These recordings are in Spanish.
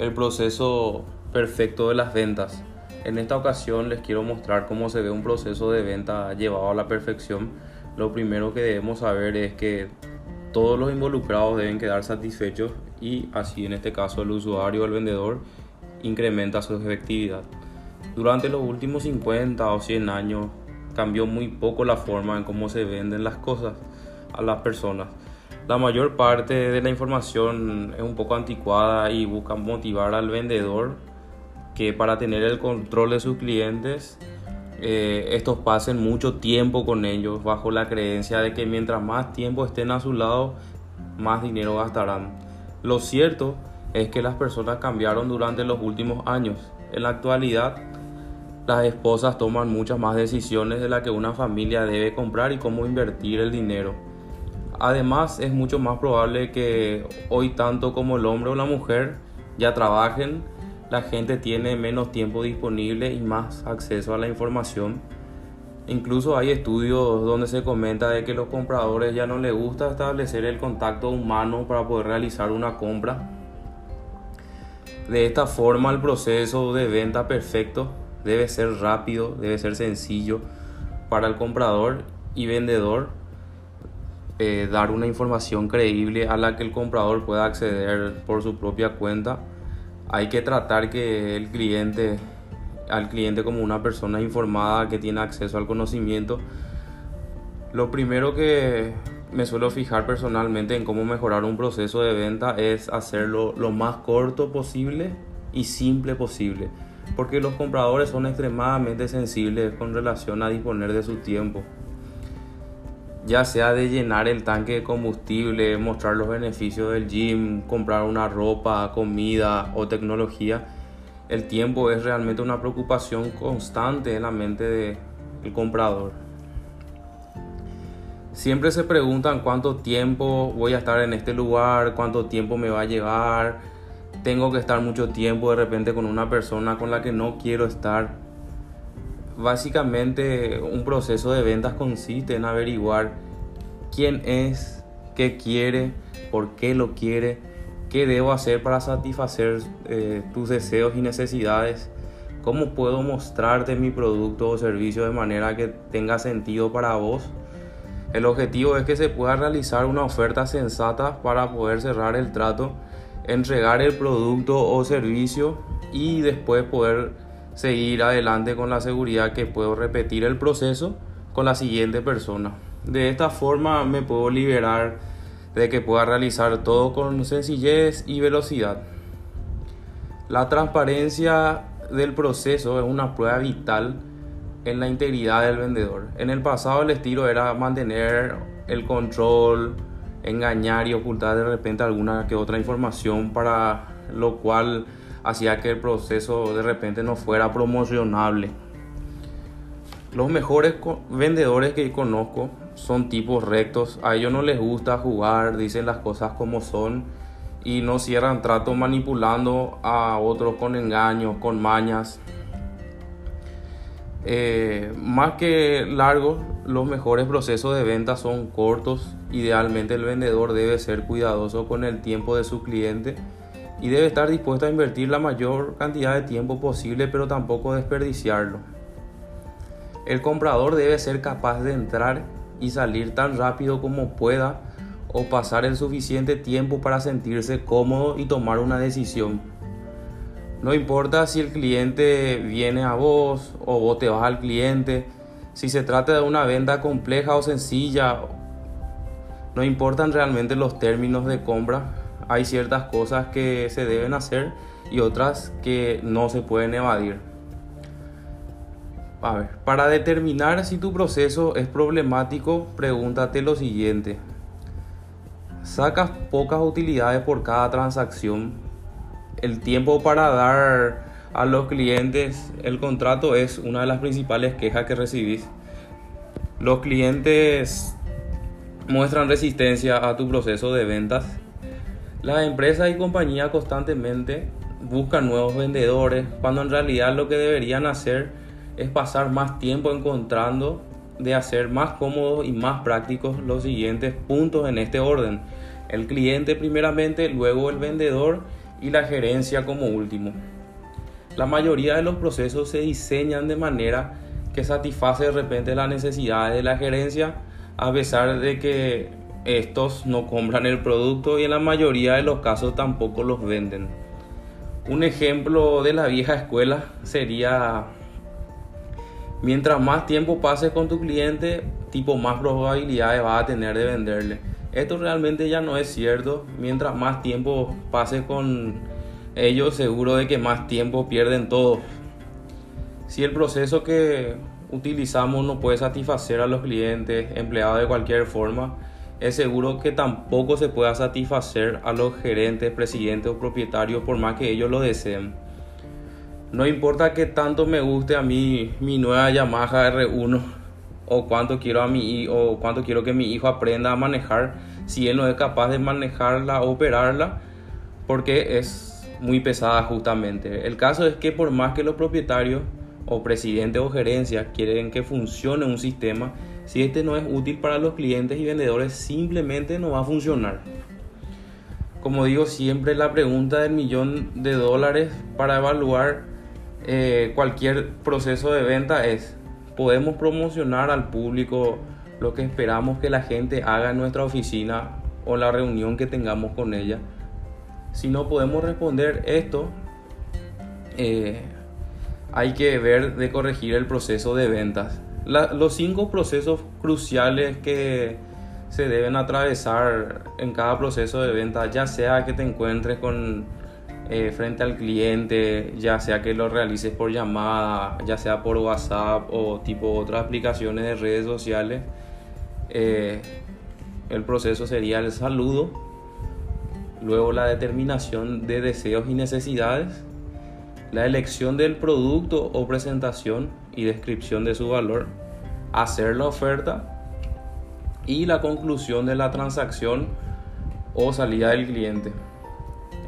el proceso perfecto de las ventas. En esta ocasión les quiero mostrar cómo se ve un proceso de venta llevado a la perfección. Lo primero que debemos saber es que todos los involucrados deben quedar satisfechos y así en este caso el usuario o el vendedor incrementa su efectividad. Durante los últimos 50 o 100 años cambió muy poco la forma en cómo se venden las cosas a las personas. La mayor parte de la información es un poco anticuada y busca motivar al vendedor que para tener el control de sus clientes eh, estos pasen mucho tiempo con ellos bajo la creencia de que mientras más tiempo estén a su lado más dinero gastarán. Lo cierto es que las personas cambiaron durante los últimos años. En la actualidad las esposas toman muchas más decisiones de las que una familia debe comprar y cómo invertir el dinero. Además, es mucho más probable que hoy tanto como el hombre o la mujer ya trabajen, la gente tiene menos tiempo disponible y más acceso a la información. Incluso hay estudios donde se comenta de que los compradores ya no les gusta establecer el contacto humano para poder realizar una compra. De esta forma el proceso de venta perfecto debe ser rápido, debe ser sencillo para el comprador y vendedor eh, dar una información creíble a la que el comprador pueda acceder por su propia cuenta. Hay que tratar que el cliente, al cliente como una persona informada que tiene acceso al conocimiento. Lo primero que me suelo fijar personalmente en cómo mejorar un proceso de venta es hacerlo lo más corto posible y simple posible, porque los compradores son extremadamente sensibles con relación a disponer de su tiempo ya sea de llenar el tanque de combustible, mostrar los beneficios del gym, comprar una ropa, comida o tecnología, el tiempo es realmente una preocupación constante en la mente del comprador. Siempre se preguntan cuánto tiempo voy a estar en este lugar, cuánto tiempo me va a llevar, tengo que estar mucho tiempo de repente con una persona con la que no quiero estar básicamente un proceso de ventas consiste en averiguar quién es, qué quiere, por qué lo quiere, qué debo hacer para satisfacer eh, tus deseos y necesidades, cómo puedo mostrarte mi producto o servicio de manera que tenga sentido para vos. El objetivo es que se pueda realizar una oferta sensata para poder cerrar el trato, entregar el producto o servicio y después poder seguir adelante con la seguridad que puedo repetir el proceso con la siguiente persona. De esta forma me puedo liberar de que pueda realizar todo con sencillez y velocidad. La transparencia del proceso es una prueba vital en la integridad del vendedor. En el pasado el estilo era mantener el control, engañar y ocultar de repente alguna que otra información para lo cual hacía que el proceso de repente no fuera promocionable. Los mejores vendedores que conozco son tipos rectos, a ellos no les gusta jugar, dicen las cosas como son y no cierran trato manipulando a otros con engaños, con mañas. Eh, más que largos, los mejores procesos de venta son cortos. Idealmente el vendedor debe ser cuidadoso con el tiempo de su cliente y debe estar dispuesto a invertir la mayor cantidad de tiempo posible, pero tampoco desperdiciarlo. El comprador debe ser capaz de entrar y salir tan rápido como pueda o pasar el suficiente tiempo para sentirse cómodo y tomar una decisión. No importa si el cliente viene a vos o vos te vas al cliente, si se trata de una venta compleja o sencilla, no importan realmente los términos de compra, hay ciertas cosas que se deben hacer y otras que no se pueden evadir. A ver, para determinar si tu proceso es problemático, pregúntate lo siguiente. ¿Sacas pocas utilidades por cada transacción? El tiempo para dar a los clientes el contrato es una de las principales quejas que recibís. Los clientes muestran resistencia a tu proceso de ventas las empresas y compañías constantemente buscan nuevos vendedores cuando en realidad lo que deberían hacer es pasar más tiempo encontrando de hacer más cómodos y más prácticos los siguientes puntos en este orden. El cliente primeramente, luego el vendedor y la gerencia como último. La mayoría de los procesos se diseñan de manera que satisface de repente las necesidades de la gerencia a pesar de que estos no compran el producto y en la mayoría de los casos tampoco los venden. Un ejemplo de la vieja escuela sería mientras más tiempo pases con tu cliente, tipo más probabilidades va a tener de venderle. Esto realmente ya no es cierto. Mientras más tiempo pases con ellos, seguro de que más tiempo pierden todos. Si el proceso que utilizamos no puede satisfacer a los clientes, empleados de cualquier forma, es seguro que tampoco se pueda satisfacer a los gerentes, presidentes o propietarios por más que ellos lo deseen. No importa que tanto me guste a mí mi nueva Yamaha R1 o cuánto quiero a mi o cuánto quiero que mi hijo aprenda a manejar si él no es capaz de manejarla operarla porque es muy pesada justamente. El caso es que por más que los propietarios o presidentes o gerencias quieren que funcione un sistema, si este no es útil para los clientes y vendedores, simplemente no va a funcionar. Como digo siempre, la pregunta del millón de dólares para evaluar eh, cualquier proceso de venta es, ¿podemos promocionar al público lo que esperamos que la gente haga en nuestra oficina o la reunión que tengamos con ella? Si no podemos responder esto, eh, hay que ver de corregir el proceso de ventas. Los cinco procesos cruciales que se deben atravesar en cada proceso de venta, ya sea que te encuentres con eh, frente al cliente, ya sea que lo realices por llamada, ya sea por WhatsApp o tipo otras aplicaciones de redes sociales, eh, el proceso sería el saludo, luego la determinación de deseos y necesidades, la elección del producto o presentación y descripción de su valor, hacer la oferta y la conclusión de la transacción o salida del cliente.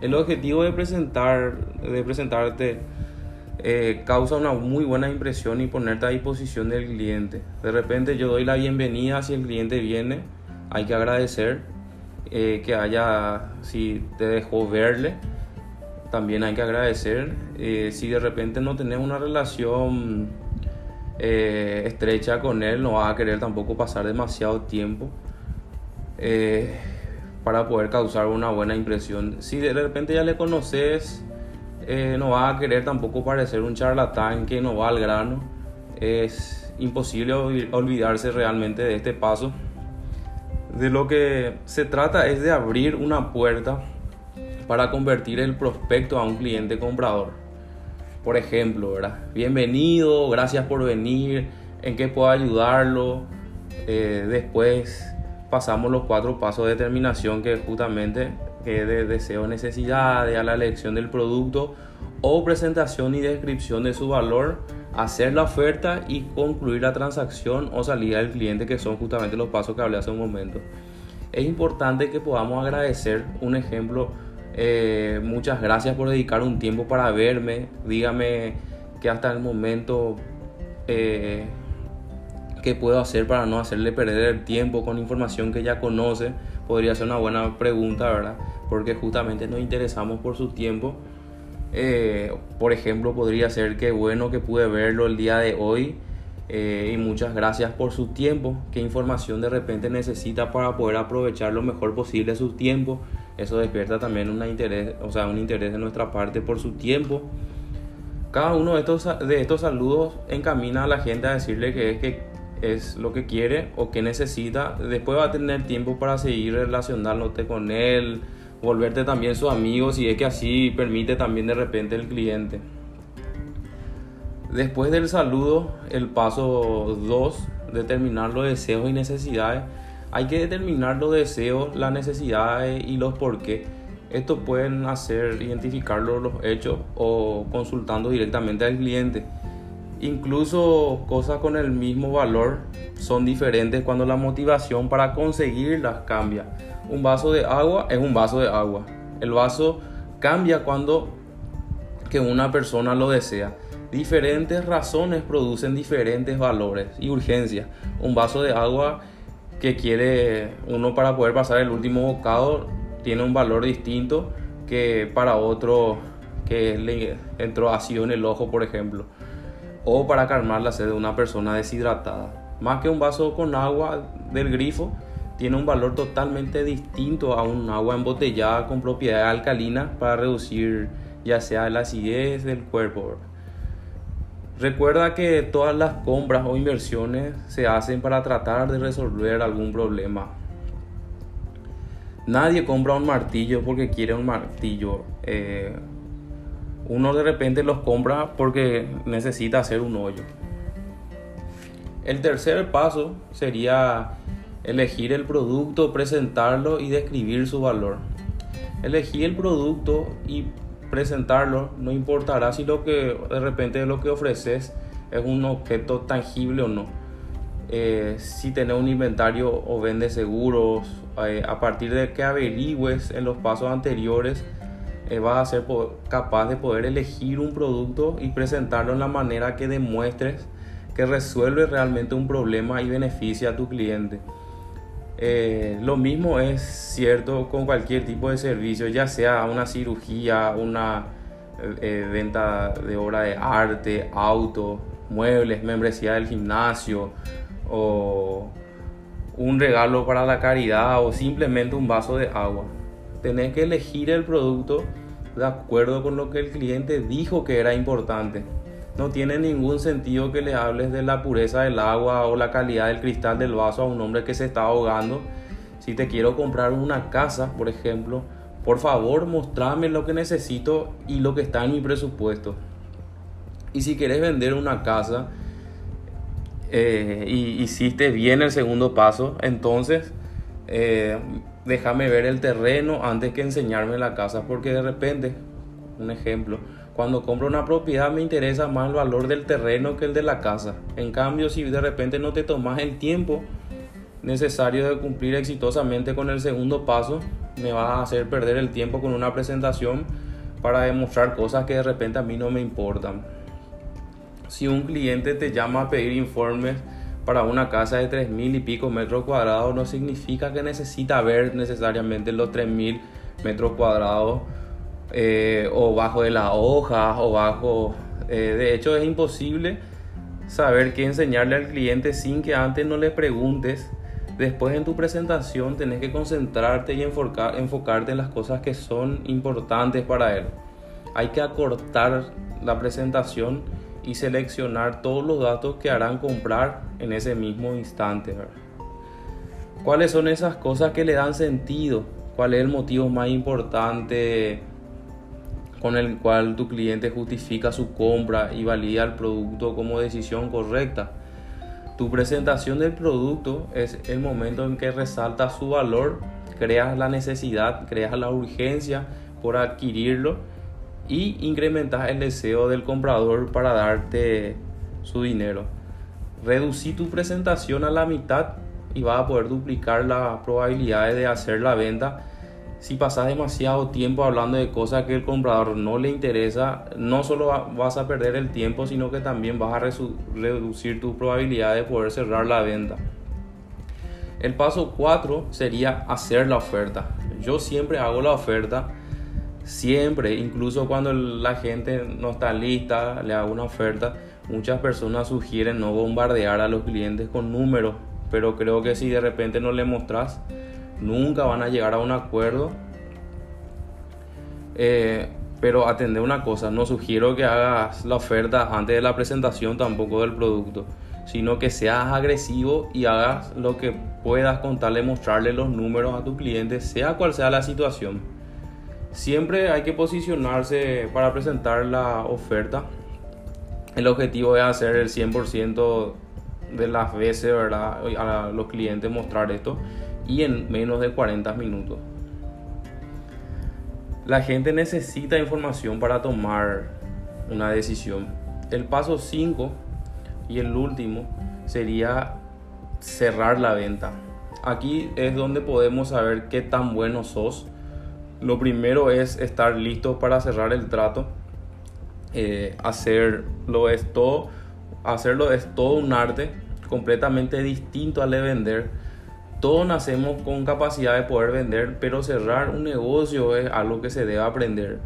El objetivo de, presentar, de presentarte eh, causa una muy buena impresión y ponerte a disposición del cliente. De repente yo doy la bienvenida si el cliente viene, hay que agradecer eh, que haya, si te dejó verle, también hay que agradecer. Eh, si de repente no tenés una relación eh, estrecha con él, no va a querer tampoco pasar demasiado tiempo eh, para poder causar una buena impresión. Si de repente ya le conoces, no va a querer tampoco parecer un charlatán que no va al grano. Es imposible olvidarse realmente de este paso. De lo que se trata es de abrir una puerta para convertir el prospecto a un cliente comprador. Por ejemplo, ¿verdad? Bienvenido, gracias por venir, en qué puedo ayudarlo. Eh, después pasamos los cuatro pasos de determinación que justamente que de deseo, necesidad, a la elección del producto o presentación y descripción de su valor, hacer la oferta y concluir la transacción o salida del cliente, que son justamente los pasos que hablé hace un momento. Es importante que podamos agradecer un ejemplo eh, muchas gracias por dedicar un tiempo para verme. Dígame que hasta el momento eh, puedo hacer para no hacerle perder el tiempo con información que ya conoce. Podría ser una buena pregunta, ¿verdad? Porque justamente nos interesamos por su tiempo. Eh, por ejemplo, podría ser que bueno que pude verlo el día de hoy. y muchas gracias por su tiempo. ¿Qué información de repente necesita para poder aprovechar lo mejor posible su tiempo? Eso despierta también interés, o sea, un interés de nuestra parte por su tiempo. Cada uno de estos, de estos saludos encamina a la gente a decirle que es, que es lo que quiere o que necesita. Después va a tener tiempo para seguir relacionándote con él, volverte también su amigo si es que así permite también de repente el cliente. Después del saludo, el paso 2, determinar los deseos y necesidades hay que determinar los deseos, las necesidades y los por qué. Esto pueden hacer identificar los hechos o consultando directamente al cliente. Incluso cosas con el mismo valor son diferentes cuando la motivación para conseguirlas cambia. Un vaso de agua es un vaso de agua. El vaso cambia cuando que una persona lo desea. Diferentes razones producen diferentes valores y urgencias. Un vaso de agua que quiere uno para poder pasar el último bocado tiene un valor distinto que para otro que le entró ácido en el ojo, por ejemplo, o para calmar la sed de una persona deshidratada. Más que un vaso con agua del grifo, tiene un valor totalmente distinto a un agua embotellada con propiedad alcalina para reducir ya sea la acidez del cuerpo. Recuerda que todas las compras o inversiones se hacen para tratar de resolver algún problema. Nadie compra un martillo porque quiere un martillo. Eh, uno de repente los compra porque necesita hacer un hoyo. El tercer paso sería elegir el producto, presentarlo y describir su valor. Elegir el producto y presentarlo no importará si lo que de repente lo que ofreces es un objeto tangible o no. Eh, si tenés un inventario o vendes seguros, eh, a partir de que averigües en los pasos anteriores, eh, vas a ser capaz de poder elegir un producto y presentarlo en la manera que demuestres que resuelve realmente un problema y beneficia a tu cliente. Eh, lo mismo es cierto con cualquier tipo de servicio, ya sea una cirugía, una eh, venta de obra de arte, auto, muebles, membresía del gimnasio o un regalo para la caridad o simplemente un vaso de agua. Tenés que elegir el producto de acuerdo con lo que el cliente dijo que era importante. No tiene ningún sentido que le hables de la pureza del agua o la calidad del cristal del vaso a un hombre que se está ahogando. Si te quiero comprar una casa, por ejemplo, por favor mostrame lo que necesito y lo que está en mi presupuesto. Y si quieres vender una casa eh, y hiciste bien el segundo paso, entonces eh, déjame ver el terreno antes que enseñarme la casa, porque de repente, un ejemplo, cuando compro una propiedad me interesa más el valor del terreno que el de la casa. En cambio, si de repente no te tomas el tiempo necesario de cumplir exitosamente con el segundo paso, me vas a hacer perder el tiempo con una presentación para demostrar cosas que de repente a mí no me importan. Si un cliente te llama a pedir informes para una casa de 3.000 y pico metros cuadrados, no significa que necesita ver necesariamente los 3.000 metros cuadrados eh, o bajo de la hoja o bajo... Eh, de hecho es imposible saber qué enseñarle al cliente sin que antes no le preguntes. Después en tu presentación tenés que concentrarte y enfocarte en las cosas que son importantes para él. Hay que acortar la presentación y seleccionar todos los datos que harán comprar en ese mismo instante. ¿Cuáles son esas cosas que le dan sentido? ¿Cuál es el motivo más importante? Con el cual tu cliente justifica su compra y valida el producto como decisión correcta. Tu presentación del producto es el momento en que resalta su valor, creas la necesidad, creas la urgencia por adquirirlo y incrementas el deseo del comprador para darte su dinero. Reducí tu presentación a la mitad y vas a poder duplicar las probabilidades de hacer la venta si pasas demasiado tiempo hablando de cosas que el comprador no le interesa, no solo vas a perder el tiempo, sino que también vas a reducir tu probabilidad de poder cerrar la venta. El paso 4 sería hacer la oferta. Yo siempre hago la oferta, siempre, incluso cuando la gente no está lista, le hago una oferta. Muchas personas sugieren no bombardear a los clientes con números, pero creo que si de repente no le mostras nunca van a llegar a un acuerdo. Eh, pero atender una cosa, no sugiero que hagas la oferta antes de la presentación tampoco del producto, sino que seas agresivo y hagas lo que puedas contarle, mostrarle los números a tu cliente, sea cual sea la situación. Siempre hay que posicionarse para presentar la oferta. El objetivo es hacer el 100% de las veces, ¿verdad? A los clientes mostrar esto y en menos de 40 minutos. La gente necesita información para tomar una decisión. El paso 5 y el último sería cerrar la venta. Aquí es donde podemos saber qué tan bueno sos. Lo primero es estar listo para cerrar el trato. Eh, hacerlo es todo, hacerlo es todo un arte completamente distinto al de vender Todos nacemos con capacidad de poder vender, pero cerrar un negocio es algo que se debe aprender.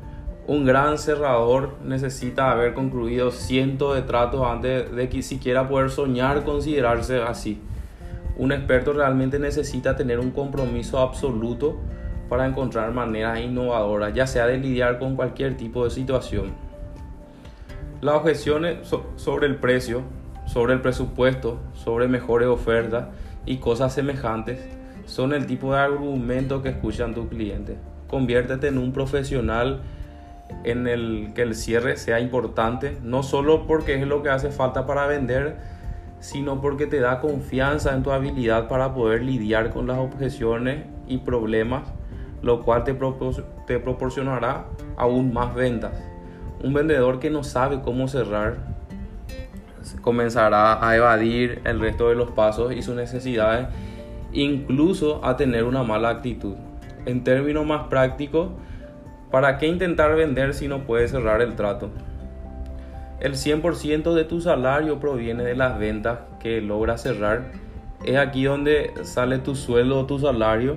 Un gran cerrador necesita haber concluido cientos de tratos antes de que siquiera poder soñar considerarse así. Un experto realmente necesita tener un compromiso absoluto para encontrar maneras innovadoras, ya sea de lidiar con cualquier tipo de situación. Las objeciones sobre el precio, sobre el presupuesto, sobre mejores ofertas y cosas semejantes son el tipo de argumento que escuchan tus clientes. Conviértete en un profesional en el que el cierre sea importante, no solo porque es lo que hace falta para vender, sino porque te da confianza en tu habilidad para poder lidiar con las objeciones y problemas, lo cual te, te proporcionará aún más ventas. Un vendedor que no sabe cómo cerrar comenzará a evadir el resto de los pasos y sus necesidades, incluso a tener una mala actitud. En términos más prácticos, ¿Para qué intentar vender si no puedes cerrar el trato? El 100% de tu salario proviene de las ventas que logras cerrar. Es aquí donde sale tu sueldo o tu salario.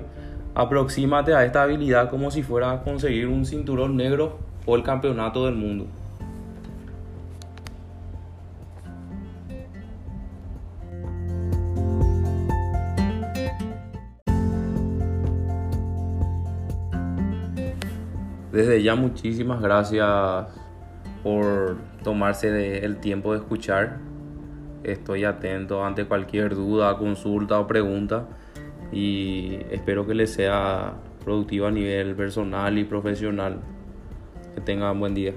Aproxímate a esta habilidad como si fuera a conseguir un cinturón negro o el campeonato del mundo. Desde ya muchísimas gracias por tomarse el tiempo de escuchar. Estoy atento ante cualquier duda, consulta o pregunta y espero que les sea productivo a nivel personal y profesional. Que tengan buen día.